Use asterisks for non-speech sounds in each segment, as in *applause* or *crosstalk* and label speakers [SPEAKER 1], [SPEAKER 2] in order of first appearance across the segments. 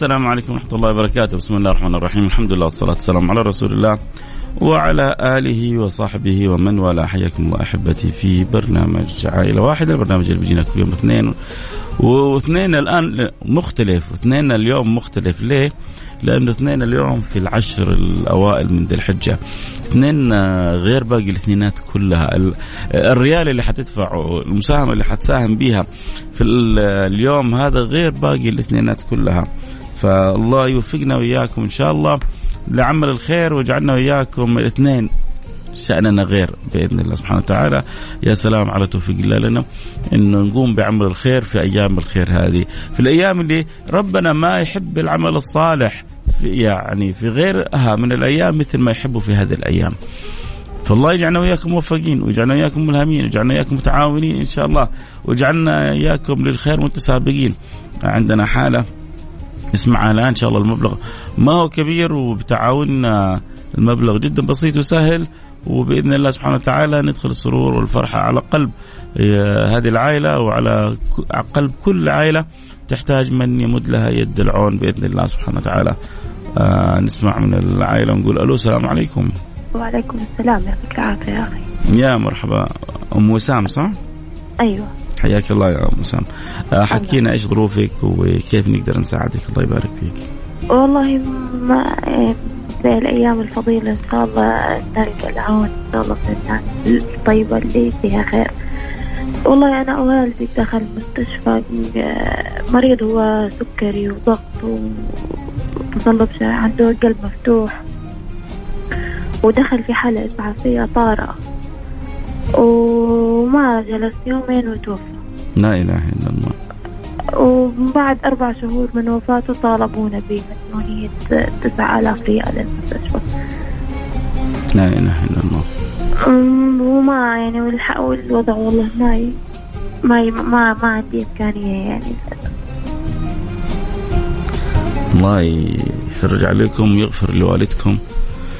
[SPEAKER 1] السلام عليكم ورحمة الله وبركاته. بسم الله الرحمن الرحيم. الحمد لله والصلاة والسلام على رسول الله وعلى آله وصحبه ومن والاه. حياكم الله أحبتي في برنامج عائلة واحدة. البرنامج اللي بيجينا كل يوم اثنين. واثنين الآن مختلف. واثنين اليوم مختلف. ليه؟ لأنه اثنين اليوم في العشر الأوائل من ذي الحجة. اثنين غير باقي الاثنينات كلها. الريال اللي حتدفعه المساهمة اللي حتساهم بها في اليوم هذا غير باقي الاثنينات كلها. فالله يوفقنا وإياكم إن شاء الله. لعمل الخير وجعلنا وإياكم الاثنين شأننا غير بإذن الله سبحانه وتعالى. يا سلام على توفيق الله لنا. أنه نقوم بعمل الخير في أيام الخير هذه. في الأيام اللي ربنا ما يحب العمل الصالح في يعني في غيرها من الأيام مثل ما يحبه في هذه الأيام. فالله يجعلنا وياكم موفقين ويجعلنا وياكم ملهمين ويجعلنا وياكم متعاونين إن شاء الله. ويجعلنا إياكم للخير متسابقين. عندنا حالة اسمعها الآن إن شاء الله المبلغ ما هو كبير وبتعاوننا المبلغ جدا بسيط وسهل وبإذن الله سبحانه وتعالى ندخل السرور والفرحة على قلب آه، هذه العائلة وعلى قلب كل عائلة تحتاج من يمد لها يد العون بإذن الله سبحانه وتعالى. آه نسمع من العائلة ونقول ألو السلام عليكم.
[SPEAKER 2] وعليكم السلام يعطيك العافية يا أخي.
[SPEAKER 1] يا مرحبا أم وسام صح؟
[SPEAKER 2] أيوه.
[SPEAKER 1] حياك الله يا أم وسام. آه حكينا إيش ظروفك وكيف نقدر نساعدك. الله يبارك فيك.
[SPEAKER 2] والله ما زي الأيام الفضيلة إن شاء الله نلقى العون. إن شاء الله من الناس الطيبة اللي فيها خير. والله أنا والدي دخل المستشفى مريض هو سكري وضغط وتصلب عنده قلب مفتوح. ودخل في حالة إسعافية طارئة. وما جلس يومين وتوفى.
[SPEAKER 1] لا إله إلا الله.
[SPEAKER 2] وبعد أربع شهور من وفاته طالبونا بمديونية تسعة آلاف ريال للمستشفى.
[SPEAKER 1] لا إله إلا الله.
[SPEAKER 2] وما يعني والوضع والله ما ي... ما ي... ما ما عندي إمكانية يعني.
[SPEAKER 1] الله يفرج عليكم ويغفر لوالدكم.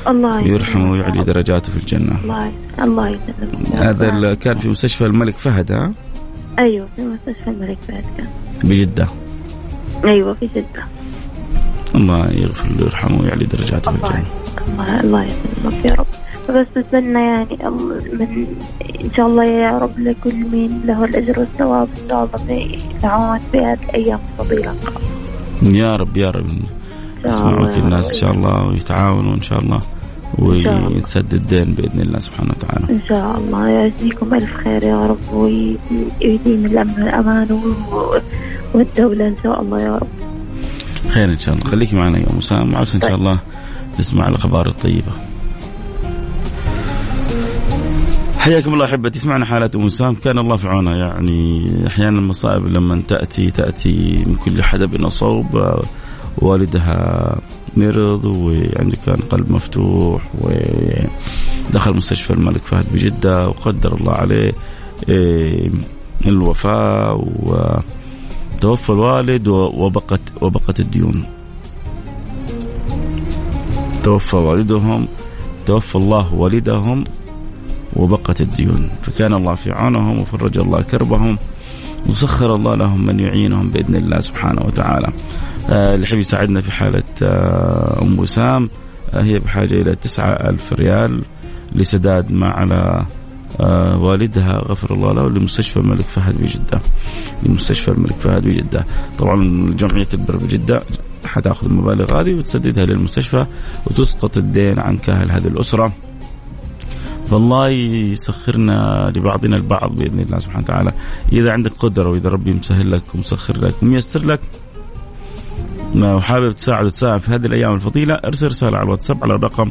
[SPEAKER 2] الله
[SPEAKER 1] ويرحمه ويعلي درجاته في الجنة.
[SPEAKER 2] الله الله يسلمك
[SPEAKER 1] هذا كان في مستشفى الملك فهد ها؟
[SPEAKER 2] أيوه في مستشفى الملك فهد كان.
[SPEAKER 1] بجدة.
[SPEAKER 2] أيوه في جدة.
[SPEAKER 1] الله يغفر له ويرحمه ويعلي درجاته في الجنة.
[SPEAKER 2] الله الله يسلمك يا رب. بس أتمنى يعني من إن شاء الله يا رب لكل مين له الأجر والثواب إن شاء الله في العون في هذه الأيام الفضيلة.
[SPEAKER 1] يا رب يا رب. يسمعوك الناس إن شاء الله ويتعاونوا إن شاء الله وينسد الدين بإذن الله سبحانه وتعالى.
[SPEAKER 2] إن شاء الله يجزيكم ألف خير يا رب ويديم الأمن والأمان والدولة إن شاء الله يا رب.
[SPEAKER 1] خير إن شاء الله خليكي معنا يا أم سام وعسى إن شاء. الله نسمع الأخبار الطيبة. حياكم الله أحبتي سمعنا حالة أم سام كان الله في عونها يعني أحيانا المصائب لما تأتي تأتي من كل حدب صوب والدها مرض ويعني كان قلب مفتوح ودخل مستشفى الملك فهد بجدة وقدر الله عليه إيه، الوفاة وتوفى الوالد وبقت وبقت الديون. توفى والدهم توفى الله والدهم وبقت الديون. فكان الله في عونهم وفرج الله كربهم وسخر الله لهم من يعينهم بإذن الله سبحانه وتعالى. اللي يحب يساعدنا في حالة آه، أم وسام آه، هي بحاجة إلى تسعة ألف ريال لسداد ما على والدها غفر الله له لمستشفى الملك فهد بجدة لمستشفى الملك فهد بجدة طبعا جمعية البر بجدة حتأخذ المبالغ هذه وتسددها للمستشفى وتسقط الدين عن كاهل هذه الأسرة. فالله يسخرنا لبعضنا البعض بإذن الله سبحانه وتعالى. إذا عندك قدرة وإذا ربي مسهل لك ومسخر لك وميسر لك وحابب تساعد وتساعد في هذه الأيام الفضيلة ارسل رسالة على الواتساب على الرقم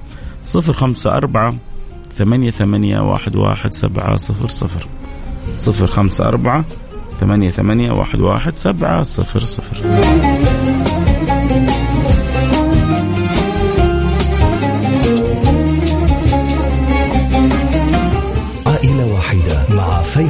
[SPEAKER 1] 054 ثمانية ثمانية واحد واحد سبعة صفر صفر صفر خمسة أربعة ثمانية ثمانية واحد واحد سبعة صفر صفر.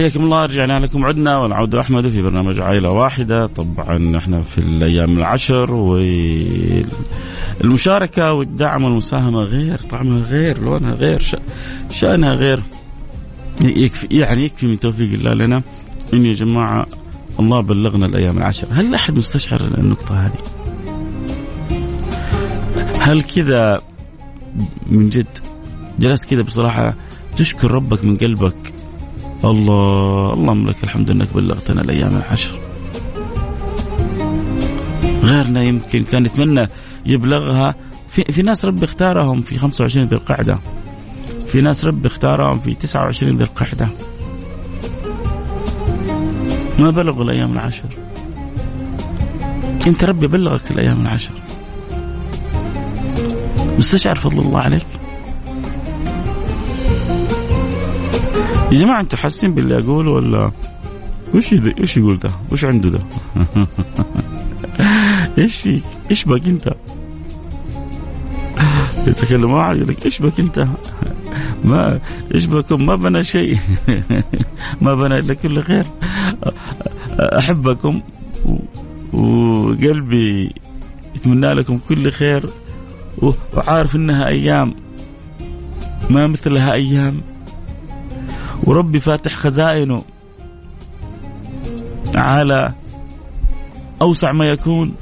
[SPEAKER 1] حياكم الله رجعنا لكم عدنا والعود احمد في برنامج عائلة واحدة. طبعا إحنا في الأيام العشر والمشاركة والدعم والمساهمة غير طعمها غير لونها غير شأنها غير. يكفي يعني يكفي من توفيق الله لنا. انه يا جماعة الله بلغنا الأيام العشر. هل أحد مستشعر النقطة هذه؟ هل كذا من جد جلست كذا بصراحة تشكر ربك من قلبك الله اللهم لك الحمد إنك بلغتنا الأيام العشر. غيرنا يمكن كان يتمنى يبلغها. في, في ناس ربي اختارهم في 25 ذي القعدة. في ناس ربي اختارهم في 29 ذي القعدة. ما بلغوا الأيام العشر. أنت ربي بلغك الأيام العشر. مستشعر فضل الله عليك. يا جماعة أنتوا حاسين باللي أقوله ولا وش إيش يقول ده؟ وش عنده ده؟ *laughs* إيش فيك؟ إيش بك أنت؟ يتكلم واحد يقول لك إيش بك أنت؟ ما إيش بكم ما بنى شيء *laughs* ما بنى إلا كل خير أحبكم وقلبي يتمنى لكم كل خير وعارف إنها أيام ما مثلها أيام وربي فاتح خزائنه على أوسع ما يكون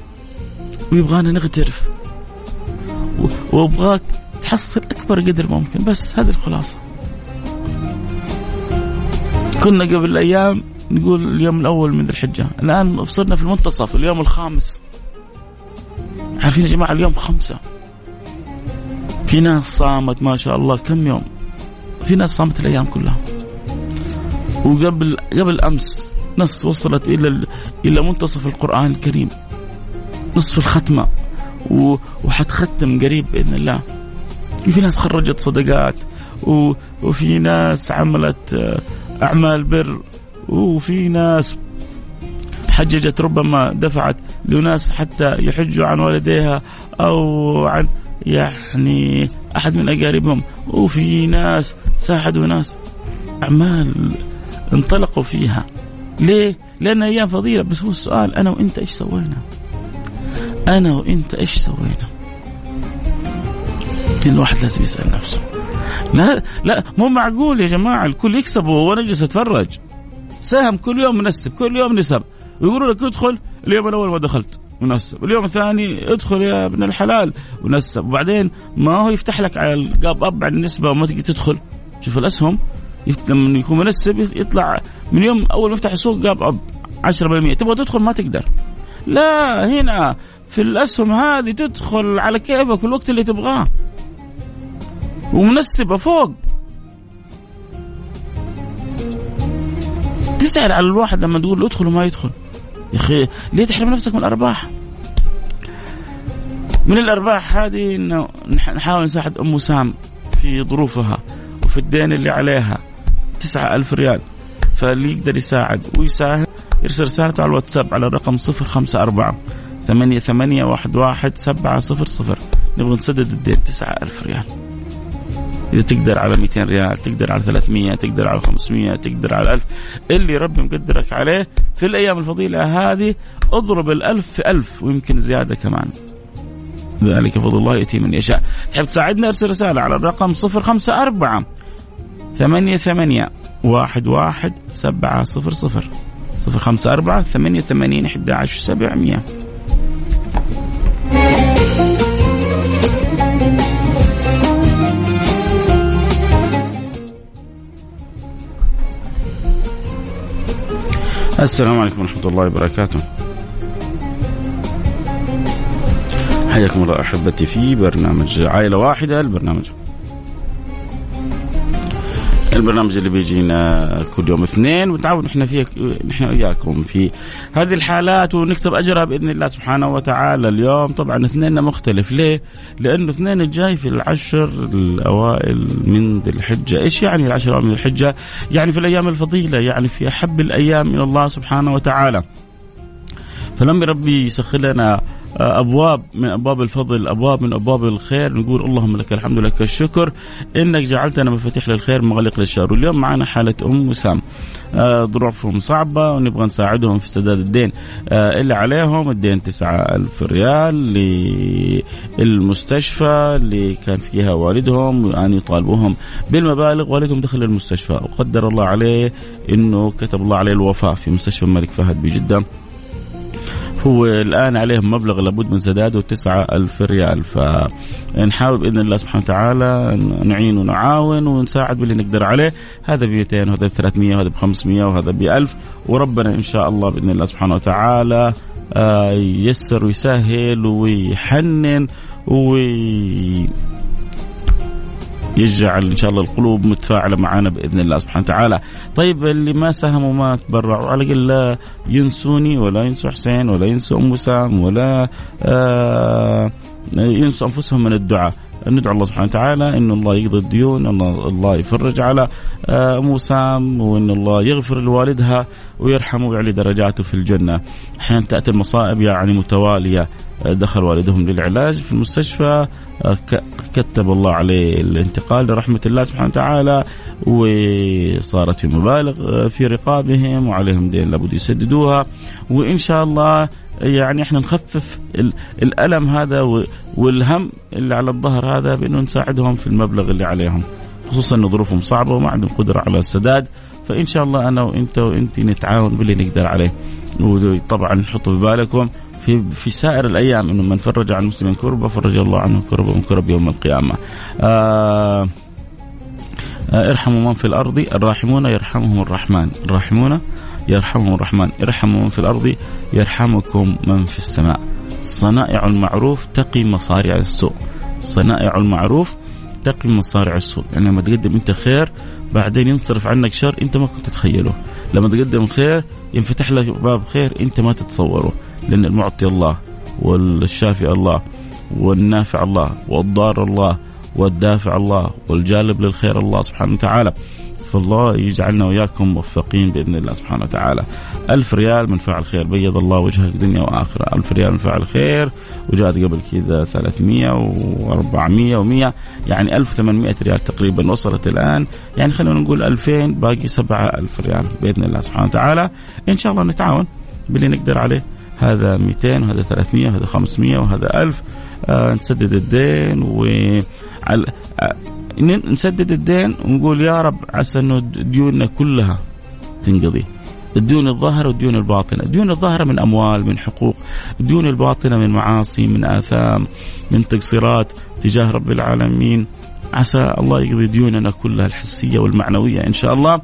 [SPEAKER 1] ويبغانا نغترف. وأبغاك تحصل أكبر قدر ممكن بس هذه الخلاصة. كنا قبل أيام نقول اليوم الأول من ذي الحجة الآن صرنا في المنتصف اليوم الخامس. عارفين يا جماعة اليوم خمسة. في ناس صامت ما شاء الله كم يوم؟ في ناس صامت الأيام كلها. وقبل قبل أمس نص وصلت إلى إلى منتصف القرآن الكريم. نصف الختمة. وحتختم قريب بإذن الله. في ناس خرجت صدقات. وفي ناس عملت آه، أعمال بر. وفي ناس حججت ربما دفعت لناس حتى يحجوا عن والديها أو عن يعني أحد من أقاربهم. وفي ناس ساعدوا ناس. أعمال انطلقوا فيها. ليه؟ لأن أيام فضيلة. بس هو السؤال أنا وأنت إيش سوينا؟ أنا وأنت إيش سوينا؟ الواحد لازم يسأل نفسه. لا لا مو معقول يا جماعة. الكل يكسب وأنا أجلس أتفرج سهم كل يوم منسب كل يوم نسب. ويقولوا لك ادخل اليوم الأول ما دخلت ونسب اليوم الثاني ادخل يا ابن الحلال ونسب وبعدين ما هو يفتح لك على القاب اب على النسبة وما تقدر تدخل. شوف الأسهم لما يكون منسب يطلع من يوم أول ما يفتح السوق قاب 10% تبغى تدخل ما تقدر. لا هنا في الأسهم هذه تدخل على كيفك في الوقت اللي تبغاه. ومنسبة فوق. تزعل على الواحد لما تقول له ادخل وما يدخل. يا أخي ليه تحرم نفسك من الأرباح؟ من الأرباح هذه إنه نحاول نساعد أم سام في ظروفها وفي الدين اللي عليها. تسعة ألف ريال. فاللي يقدر يساعد ويساهم يرسل رسالته على الواتساب على الرقم صفر خمسة أربعة ثمانية ثمانية واحد واحد سبعة صفر صفر. نبغى نسدد الدين تسعة ألف ريال. إذا تقدر على 200 ريال تقدر على 300 تقدر على 500 تقدر على 1000 اللي ربي مقدرك عليه في الأيام الفضيلة هذه اضرب الألف في ألف ويمكن زيادة كمان. ذلك فضل الله يأتي من يشاء. تحب تساعدنا؟ ارسل رسالة على الرقم 054 ثمانية ثمانية واحد واحد سبعة صفر صفر. صفر خمسة أربعة ثمانية ثمانين أحد عشر سبعمية السلام عليكم ورحمة الله وبركاته. حياكم الله أحبتي في برنامج عائلة واحدة البرنامج البرنامج اللي بيجينا كل يوم اثنين وتعاون إحنا فيه نحن وياكم في هذه الحالات ونكسب أجرها بإذن الله سبحانه وتعالى اليوم طبعا اثنيننا مختلف ليه؟ لأنه اثنين الجاي في العشر الأوائل من ذي الحجة، إيش يعني العشر الأوائل من الحجة؟ يعني في الأيام الفضيلة يعني في أحب الأيام من الله سبحانه وتعالى. فلما ربي يسخر لنا أبواب من أبواب الفضل أبواب من أبواب الخير. نقول اللهم لك الحمد لك الشكر. إنك جعلتنا مفاتيح للخير مغلق للشر. واليوم معنا حالة أم وسام. آه، ظروفهم صعبة ونبغى نساعدهم في سداد الدين. آه، اللي عليهم الدين تسعة ألف ريال للمستشفى اللي كان فيها والدهم يعني يطالبوهم بالمبالغ. والدهم دخل المستشفى وقدر الله عليه إنه كتب الله عليه الوفاة في مستشفى الملك فهد بجدة. هو الآن عليهم مبلغ لابد من سداده تسعة ألف ريال. فنحاول بإذن الله سبحانه وتعالى نعين ونعاون ونساعد باللي نقدر عليه. هذا ب 200 وهذا ب 300 وهذا ب 500 وهذا ب 1000 وربنا إن شاء الله بإذن الله سبحانه وتعالى آه، ييسر ويسهل ويحنن وي يجعل إن شاء الله القلوب متفاعلة معنا بإذن الله سبحانه وتعالى. طيب اللي ما ساهموا ما تبرعوا على الأقل لا ينسوني ولا ينسوا حسين ولا ينسوا أم وسام ولا آه ينسوا أنفسهم من الدعاء. ندعو الله سبحانه وتعالى إن الله يقضي الديون إن الله يفرج على آه، أم وسام وإن الله يغفر لوالدها ويرحمه ويعلي درجاته في الجنة. أحيانا تأتي المصائب يعني متواليه دخل والدهم للعلاج في المستشفى كتب الله عليه الانتقال لرحمة الله سبحانه وتعالى وصارت في مبالغ في رقابهم وعليهم دين لابد يسددوها وإن شاء الله يعني إحنا نخفف الألم هذا والهم اللي على الظهر هذا بأنه نساعدهم في المبلغ اللي عليهم. خصوصا أن ظروفهم صعبة وما عندهم قدرة على السداد. فإن شاء الله أنا وأنت وأنت نتعاون باللي نقدر عليه. وطبعا نحط في بالكم في في سائر الأيام إنه من فرج عن مسلم كربة فرج الله عنه كربة من كرب يوم القيامة. آه آه ارحموا من في الأرض الراحمون يرحمهم الرحمن، الراحمون يرحمهم الرحمن، ارحموا من في الأرض يرحمكم من في السماء. صنائع المعروف تقي مصارع السوء. صنائع المعروف تقي مصارع السوء، يعني لما تقدم أنت خير بعدين ينصرف عنك شر أنت ما كنت تتخيله. لما تقدم خير ينفتح لك باب خير أنت ما تتصوره. لأن المعطي الله والشافي الله والنافع الله والضار الله والدافع الله والجالب للخير الله سبحانه وتعالى فالله يجعلنا وإياكم موفقين بإذن الله سبحانه وتعالى. ألف ريال من فعل خير بيض الله وجهك دنيا وآخرة ألف ريال من فعل خير وجاءت قبل كذا 300 و400 و100 يعني 1800 ريال تقريبا وصلت الآن. يعني خلينا نقول 2000 باقي 7000 ريال بإذن الله سبحانه وتعالى. إن شاء الله نتعاون باللي نقدر عليه. هذا 200 وهذا 300 وهذا 500 وهذا 1000 آه نسدد الدين و آه نسدد الدين ونقول يا رب عسى إنه ديوننا كلها تنقضي. الديون الظاهرة والديون الباطنة. الديون الظاهرة من أموال من حقوق. الديون الباطنة من معاصي من آثام من تقصيرات تجاه رب العالمين. عسى الله يقضي ديوننا كلها الحسية والمعنوية. إن شاء الله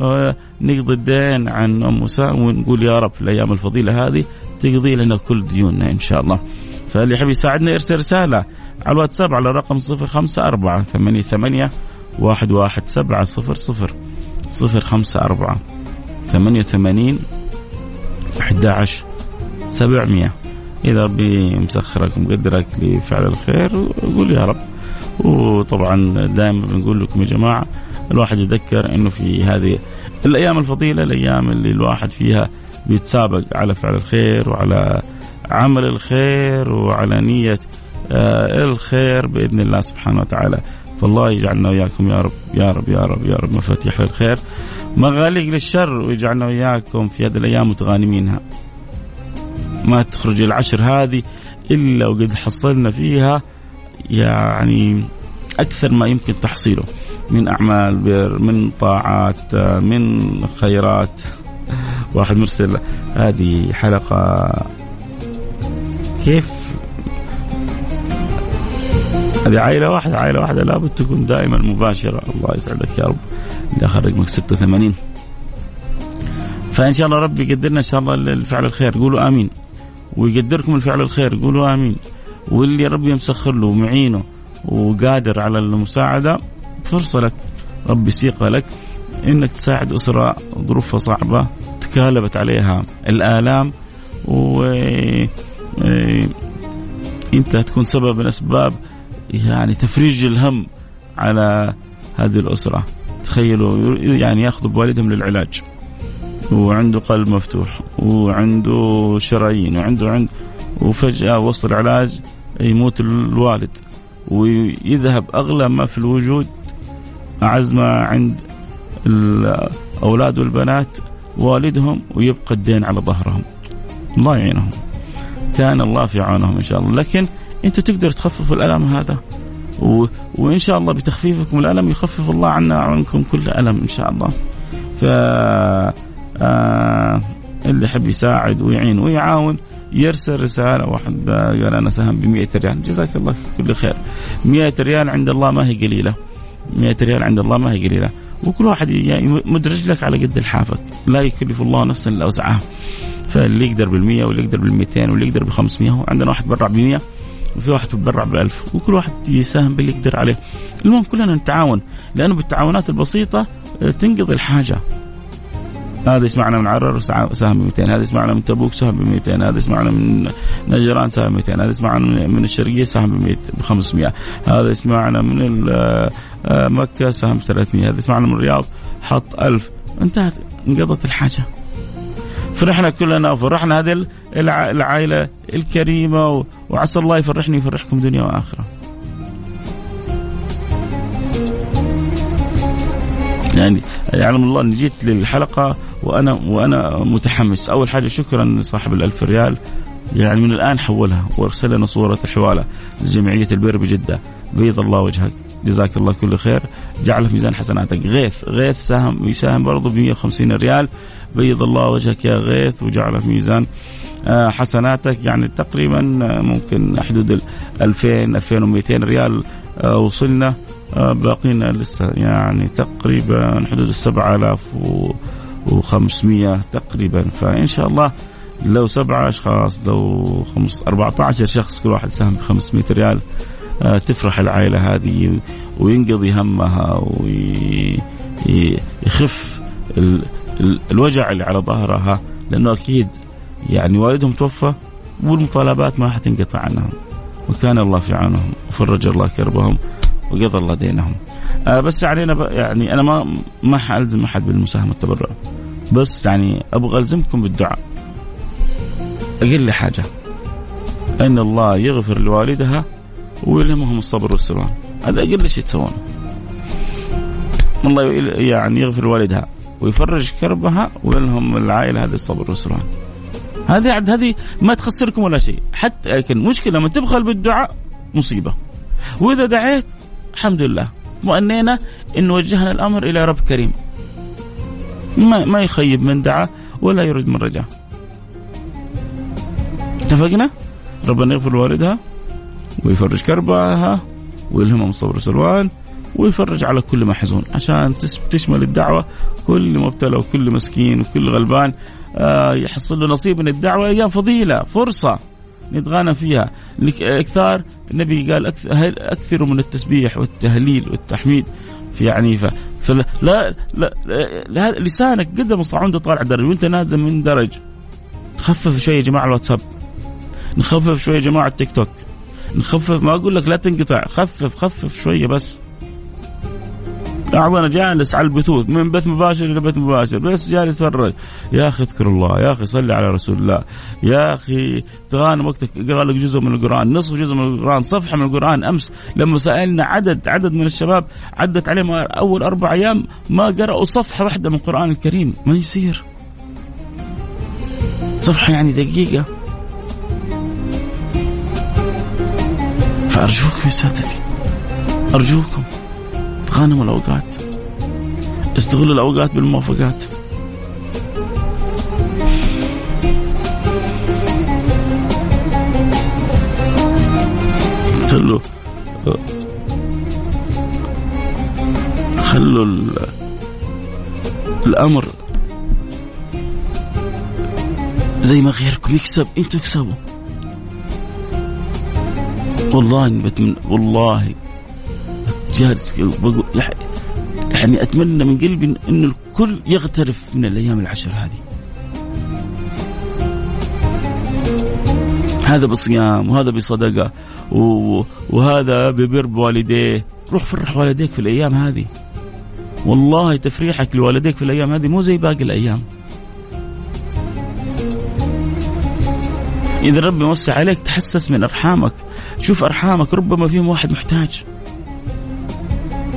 [SPEAKER 1] آه، نقضي الدين عن أم وسام ونقول يا رب في الأيام الفضيلة هذه تقضي لنا كل ديوننا إن شاء الله. فاللي يحب يساعدنا يرسل رسالة. على الواتساب على الرقم 054 88 11700 054 88 11 700 إذا ربي مسخرك ومقدرك لفعل الخير قول يا رب. وطبعا دائما بنقول لكم يا جماعة الواحد يذكر إنه في هذه الأيام الفضيلة الأيام اللي الواحد فيها بيتسابق على فعل الخير وعلى عمل الخير وعلى آه الخير بإذن الله سبحانه وتعالى. فالله يجعلنا وياكم يا رب يا رب يا رب يا رب مفاتيح للخير. مغاليق للشر ويجعلنا وياكم في هذه الأيام متغانمينها. ما تخرج العشر هذه إلا وقد حصلنا فيها يعني أكثر ما يمكن تحصيله. من أعمال بر من طاعات من خيرات. واحد مرسل هذه حلقة. كيف؟ هذه عائلة واحدة عائلة واحدة لابد تكون دائما مباشرة. الله يسعدك يا رب. اللي اخر رقمك 86 فإن شاء الله ربي يقدرنا إن شاء الله الفعل الخير. قولوا آمين. ويقدركم الفعل الخير قولوا آمين. واللي ربي مسخر له ومعينه وقادر على المساعدة فرصة لك. ربي سيقة لك. إنك تساعد أسرة ظروفها صعبة تكالبت عليها الآلام و إيه، انت تكون سبب من أسباب يعني تفريج الهم على هذه الأسرة. تخيلوا يعني ياخذوا بوالدهم للعلاج. وعنده قلب مفتوح وعنده شرايين وعنده عند وفجأة وسط العلاج يموت الوالد. ويذهب أغلى ما في الوجود أعز ما عند الأولاد والبنات والدهم ويبقى الدين على ظهرهم. الله يعينهم. كان الله في عونهم إن شاء الله. لكن أنتم تقدروا تخففوا الألم هذا. و... وإن شاء الله بتخفيفكم الألم يخفف الله عنا وعنكم كل ألم إن شاء الله. ف آه... اللي يحب يساعد ويعين ويعاون يرسل رسالة. واحد قال أنا سهم ب 100 ريال. جزاك الله كل خير. 100 ريال عند الله ما هي قليلة. 100 ريال عند الله ما هي قليلة. وكل واحد يمد رجلك على قد الحافك. لا يكلف الله نفسا إلا وسعها. فاللي يقدر بال100 واللي يقدر بال200 واللي يقدر ب500 عندنا واحد برع ب100 وفي واحد تبرع ب 1000 وكل واحد يساهم باللي يقدر عليه. المهم كلنا نتعاون لأنه بالتعاونات البسيطة آه، تنقضي الحاجة. هذا يسمعنا من عرر سهم ب 200 هذا يسمعنا من تبوك سهم ب 200 هذا يسمعنا من نجران سهم ب 200 هذا يسمعنا من الشرقية سهم ب 500 هذا يسمعنا من آه، مكة سهم ب 300 هذا يسمعنا من الرياض حط 1000 انتهت انقضت الحاجة. فرحنا كلنا وفرحنا هذه العائلة الكريمة وعسى الله يفرحني ويفرحكم دنيا وآخرة. يعني يعلم الله أني جيت للحلقة وأنا وأنا متحمس، أول حاجة شكرا لصاحب الألف ريال يعني من الآن حولها وارسل لنا صورة الحوالة لجمعية البر بجدة. بيض الله وجهك. جزاك الله كل خير. جعله في ميزان حسناتك. غيث غيث ساهم يساهم برضه ب 150 ريال. بيض الله وجهك يا غيث وجعله في ميزان آه، حسناتك. يعني تقريبا آه، ممكن حدود ال 2000 2200 ريال آه، وصلنا. باقينا لسه يعني تقريبا حدود ال 7500 تقريبا. فإن شاء الله لو سبعة أشخاص لو خمس 14 شخص كل واحد ساهم ب 500 ريال تفرح العائلة هذه وينقضي همها ويخف الوجع اللي على ظهرها لأنه أكيد يعني والدهم توفى والمطالبات ما حتنقطع عنهم. وكان الله في عونهم وفرج الله كربهم وقضى الله دينهم. آه بس علينا يعني أنا ما ما حألزم أحد بالمساهمة التبرع. بس يعني أبغى ألزمكم بالدعاء. أقل حاجة. إن الله يغفر لوالدها ويلهمهم الصبر والسلوان هذا أقل شيء تسوونه. الله يعني يغفر والدها ويفرج كربها ويلهم العائلة هذه الصبر والسلوان هذه هذه ما تخسركم ولا شيء. حتى لكن المشكلة لما تبخل بالدعاء مصيبة. وإذا دعيت الحمد لله. مؤنينا إن وجهنا الأمر إلى رب كريم. ما ما يخيب من دعا ولا يرد من رجع اتفقنا؟ ربنا يغفر والدها ويفرج كربها ويلهمهم الصبر والسلوان ويفرج على كل محزون عشان تشمل الدعوة. كل مبتلى وكل مسكين وكل غلبان آه، يحصل له نصيب من الدعوة. أيام فضيلة فرصة نتغانى فيها. اكثار النبي قال اكثروا من التسبيح والتهليل والتحميد في ف فلا لا, لا, لا لسانك قد المستطاع وانت طالع درج وانت نازل من درج. خفف شوي يا جماعة الواتساب. نخفف شوي يا جماعة التيك توك. نخفف ما أقول لك لا تنقطع خفف خفف شوية بس. أنا جالس على البثوث من بث مباشر إلى بث مباشر بس جالس اتفرج يا أخي اذكر الله يا أخي صلي على رسول الله. يا أخي تغانم وقتك اقرأ لك جزء من القرآن نصف جزء من القرآن صفحة من القرآن أمس لما سألنا عدد عدد من الشباب عدت عليهم أول أربع أيام ما قرأوا صفحة واحدة من القرآن الكريم ما يصير. صفحة يعني دقيقة. فارجوكم يا سادتي. أرجوكم. تغانموا الأوقات. استغلوا الأوقات بالموافقات. خلوا خلوا الأمر زي ما غيركم يكسب أنتوا اكسبوا. والله بتمنى والله جالس بقول يعني أتمنى من قلبي ان الكل يغترف من الأيام العشر هذه. هذا بصيام وهذا بصدقة وهذا ببر بوالديه، روح فرح والديك في الأيام هذه. والله تفريحك لوالديك في الأيام هذه مو زي باقي الأيام. إذا ربي موسع عليك تحسس من أرحامك شوف أرحامك ربما فيهم واحد محتاج.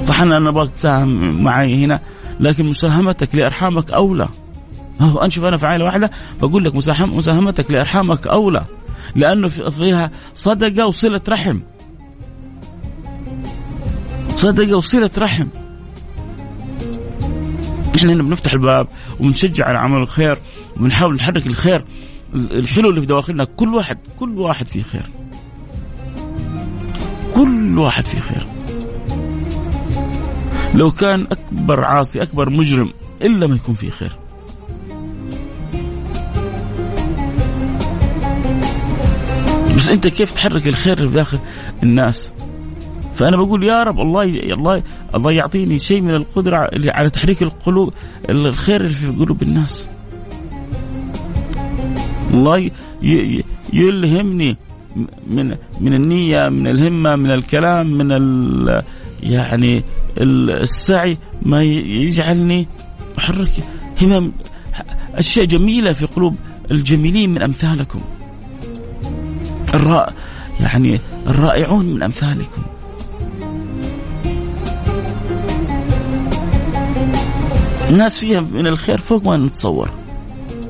[SPEAKER 1] صح أنا أبغاك تساهم معي هنا لكن مساهمتك لأرحامك أولى. هو أنشف أنا في عائلة واحدة بقول لك مساهمتك لأرحامك أولى لأنه فيها صدقة وصلة رحم. صدقة وصلة رحم. إحنا هنا بنفتح الباب وبنشجع على عمل الخير وبنحاول نحرك الخير الحلو اللي في دواخلنا كل واحد كل واحد فيه خير. كل واحد فيه خير. لو كان أكبر عاصي أكبر مجرم الا ما يكون فيه خير. بس أنت كيف تحرك الخير في داخل الناس؟ فأنا بقول يا رب الله الله الله يعطيني شيء من القدرة على تحريك القلوب الخير اللي في قلوب الناس. الله يلهمني من من النية من الهمة من الكلام من ال يعني السعي ما يجعلني أحرك همم أشياء جميلة في قلوب الجميلين من أمثالكم. الرائع يعني الرائعون من أمثالكم. الناس فيها من الخير فوق ما نتصور.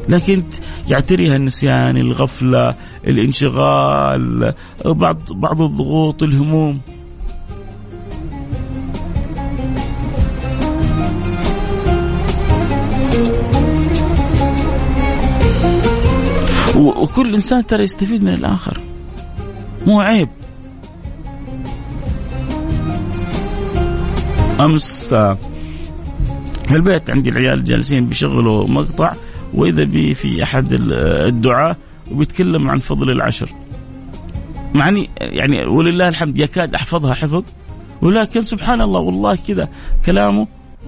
[SPEAKER 1] لكن يعتريها النسيان الغفلة الانشغال بعض بعض الضغوط الهموم. وكل إنسان ترى يستفيد من الآخر. مو عيب. أمس في البيت عندي العيال جالسين بيشغلوا مقطع وإذا بي في أحد الدعاء وبيتكلم عن فضل العشر. معني يعني ولله الحمد يكاد أحفظها حفظ ولكن سبحان الله والله كذا كلامه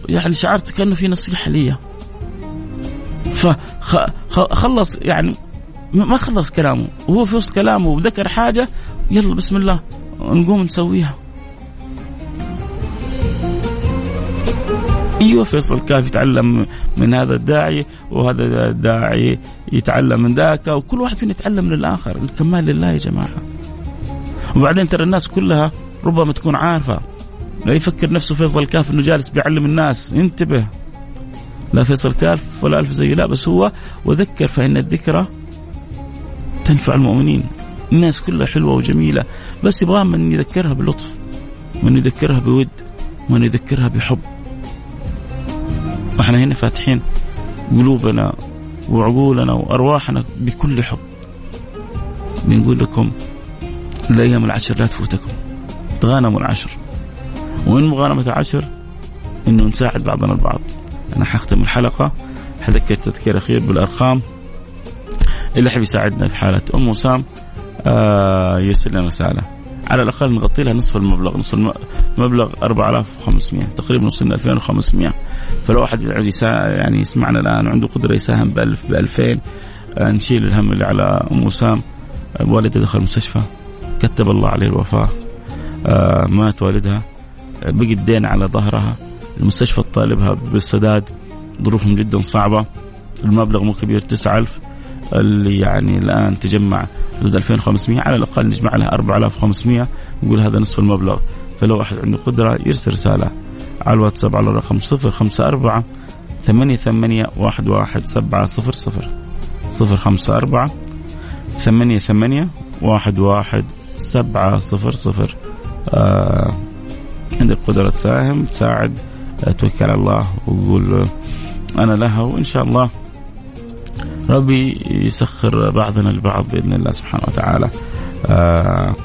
[SPEAKER 1] يعني شعرت كأنه في نصيحة لي. فخلص يعني ما خلص كلامه وهو في وسط كلامه وذكر حاجة يلا بسم الله نقوم نسويها. أيوه فيصل كيف يتعلم من هذا الداعي وهذا الداعي يتعلم من ذاك وكل واحد فينا يتعلم من الآخر. الكمال لله يا جماعة. وبعدين ترى الناس كلها ربما تكون عارفة. لا يفكر نفسه فيصل كاف إنه جالس بيعلم الناس. انتبه. لا فيصل كاف ولا ألف زيه. لا بس هو وذكر فإن الذكرى تنفع المؤمنين. الناس كلها حلوة وجميلة. بس يبغى من يذكرها بلطف من يذكرها بود من يذكرها بحب. وإحنا هنا فاتحين قلوبنا وعقولنا وأرواحنا بكل حب. بنقول لكم الأيام العشر لا تفوتكم. تغانموا العشر. ومن مغانمة العشر إنه نساعد بعضنا البعض. أنا حختم الحلقة. حذكر تذكير أخير بالأرقام. اللي حب يساعدنا في حالة أم وسام آه يرسل لنا رسالة. على الأقل نغطي لها نصف المبلغ نصف المبلغ 4500 تقريبا وصلنا 2500 فلو احد يعني يسمعنا الآن وعنده قدرة يساهم ب 1000 ب 2000 آه، نشيل الهم اللي على ام وسام والدها دخل المستشفى كتب الله عليه الوفاة. آه، مات والدها. آه، بقي الدين على ظهرها. المستشفى طالبها بالسداد. ظروفهم جدا صعبة. المبلغ مو كبير 9000 اللي يعني الآن تجمع حدود 2500 على الأقل نجمع لها 4500 نقول هذا نصف المبلغ. فلو احد عنده قدرة يرسل رسالة على الواتساب على الرقم 054 ثمانية ثمانية واحد واحد سبعة صفر صفر. صفر خمسة أربعة ثمانية ثمانية واحد واحد سبعة صفر صفر. آه عندك قدرة تساهم تساعد آه، توكل على الله وقول أنا لها وإن شاء الله ربي يسخر بعضنا البعض بإذن الله سبحانه وتعالى. آه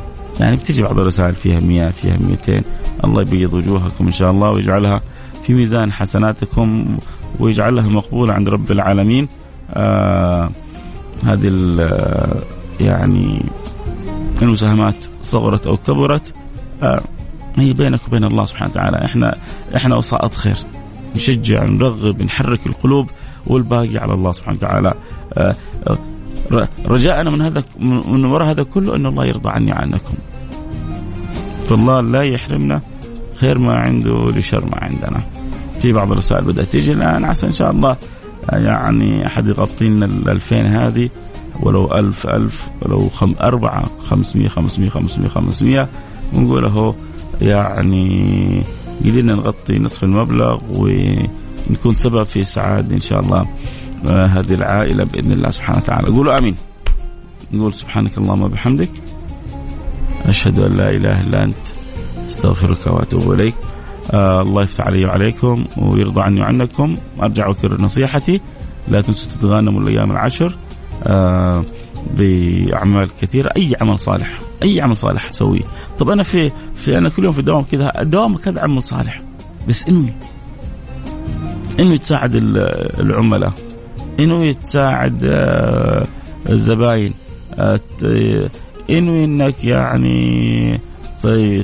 [SPEAKER 1] يعني بتجي بعض الرسائل فيها 100 فيها 200 الله يبيض وجوهكم إن شاء الله ويجعلها في ميزان حسناتكم ويجعلها مقبولة عند رب العالمين. آه هذه يعني المساهمات صغرت أو كبرت. آه هي بينك وبين الله سبحانه وتعالى. إحنا إحنا وسائط خير. نشجع نرغب نحرك القلوب. والباقي على الله سبحانه وتعالى. آه، آه، رجاءنا من هذا من وراء هذا كله أن الله يرضى عني عنكم فالله لا يحرمنا خير ما عنده لشر ما عندنا. في بعض الرسائل بدأت تيجي الآن عسى إن شاء الله آه، يعني أحد يغطي لنا ال 2000 هذه ولو ألف ألف ولو خم أربعة خمسمية خمسمية خمسمية خمسمية. ونقول أهو يعني قدرنا نغطي نصف المبلغ ونكون سبب في سعادة إن شاء الله آه، هذه العائلة بإذن الله سبحانه وتعالى. قولوا آمين. نقول سبحانك اللهم وبحمدك أشهد أن لا إله إلا أنت أستغفرك وأتوب إليك. آه الله يفتح علي وعليكم ويرضى عني وعنكم. أرجع أكرر نصيحتي لا تنسوا تتغانموا الأيام العشر آه بأعمال كثيرة. أي عمل صالح أي عمل صالح تسويه. طب أنا في في أنا كل يوم في الدوام كذا الدوام كذا عمل صالح بس انوي إنه تساعد العملاء. إنه تساعد آه، الزباين. انوي إنك يعني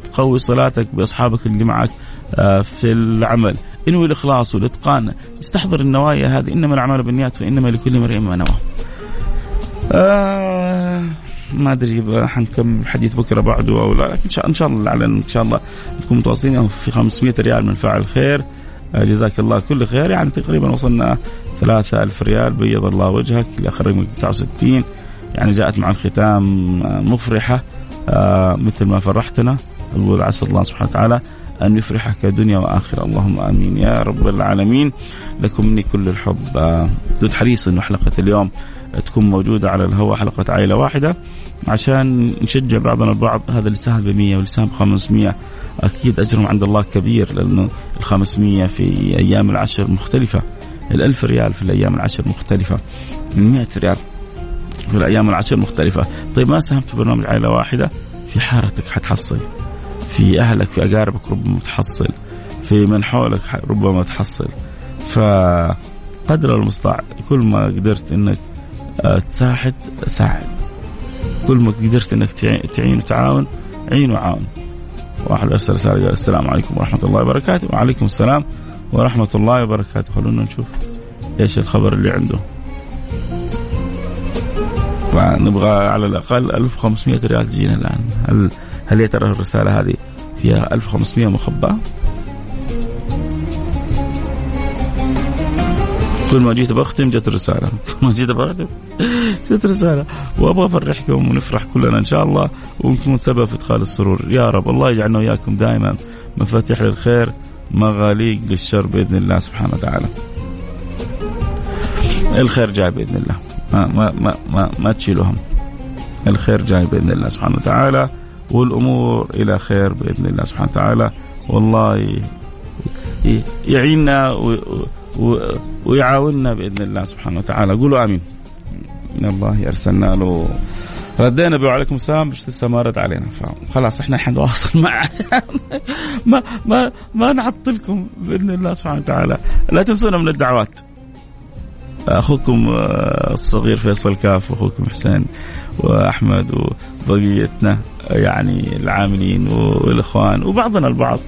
[SPEAKER 1] تقوي صلاتك بأصحابك اللي معك آه، في العمل. انوي الإخلاص والإتقان. استحضر النوايا هذه. إنما الأعمال بالنيات وإنما لكل امرئ ما نوى. آه ما أدري حنكمل الحديث بكرة بعده أو لا لكن إن شاء الله إن شاء الله نكون متواصلين. في 500 ريال من فاعل خير. جزاك الله كل خير. يعني تقريبا وصلنا 3000 ريال. بيض الله وجهك رقم 69 يعني جاءت مع الختام آه، مفرحة آه مثل ما فرحتنا. نقول عسى الله سبحانه وتعالى أن يفرحك دنيا وآخرة. اللهم آمين. يا رب العالمين لكم مني كل الحب. آه حريص أنه حلقة اليوم تكون موجودة على الهواء حلقة عائلة واحدة. عشان نشجع بعضنا البعض هذا اللي ساهم ب 100 واللي ساهم ب 500 أكيد أجرهم عند الله كبير لأنه ال 500 في أيام العشر مختلفة. ال 1000 ريال في الأيام العشر مختلفة. ال 100 ريال في الأيام العشر مختلفة. طيب ما ساهمت في برنامج عائلة واحدة؟ في حارتك حتحصل. في أهلك في أقاربك ربما تحصل. في من حولك ربما تحصل. فقدر المستطاع كل ما قدرت إنك آه، تساعد ساعد. كل ما قدرت إنك تعين وتعاون عين وعاون. واحد ارسل رساله قال السلام عليكم ورحمة الله وبركاته. وعليكم السلام ورحمة الله وبركاته. خلونا نشوف إيش الخبر اللي عنده. نبغى على الأقل 1500 ريال تجينا الآن. هل هل يا ترى الرسالة هذه فيها 1500 مخبأة؟ كل ما جيت بختم جت رسالة. *laughs* كل ما جيت بختم جت رسالة. وأبغى أفرحكم ونفرح كلنا إن شاء الله. ونكون سبب في إدخال السرور. يا رب الله يجعلنا وإياكم دائما مفاتيح للخير مغاليق للشر بإذن الله سبحانه وتعالى. الخير جاي بإذن الله. ما ما ما ما, ما تشيلوا هم الخير جاي بإذن الله سبحانه وتعالى. والأمور إلى خير بإذن الله سبحانه وتعالى. والله يعيننا ويعاوننا بإذن الله سبحانه وتعالى. قولوا آمين. من الله أرسلنا له. ردينا وعليكم السلام. بس لسه ما رد علينا. فخلاص إحنا حنواصل *laughs* معه. ما ما ما نعطلكم بإذن الله سبحانه وتعالى. لا تنسونا من الدعوات. أخوكم آه، الصغير فيصل كاف واخوكم حسين وأحمد وبقيتنا يعني العاملين والإخوان وبعضنا البعض.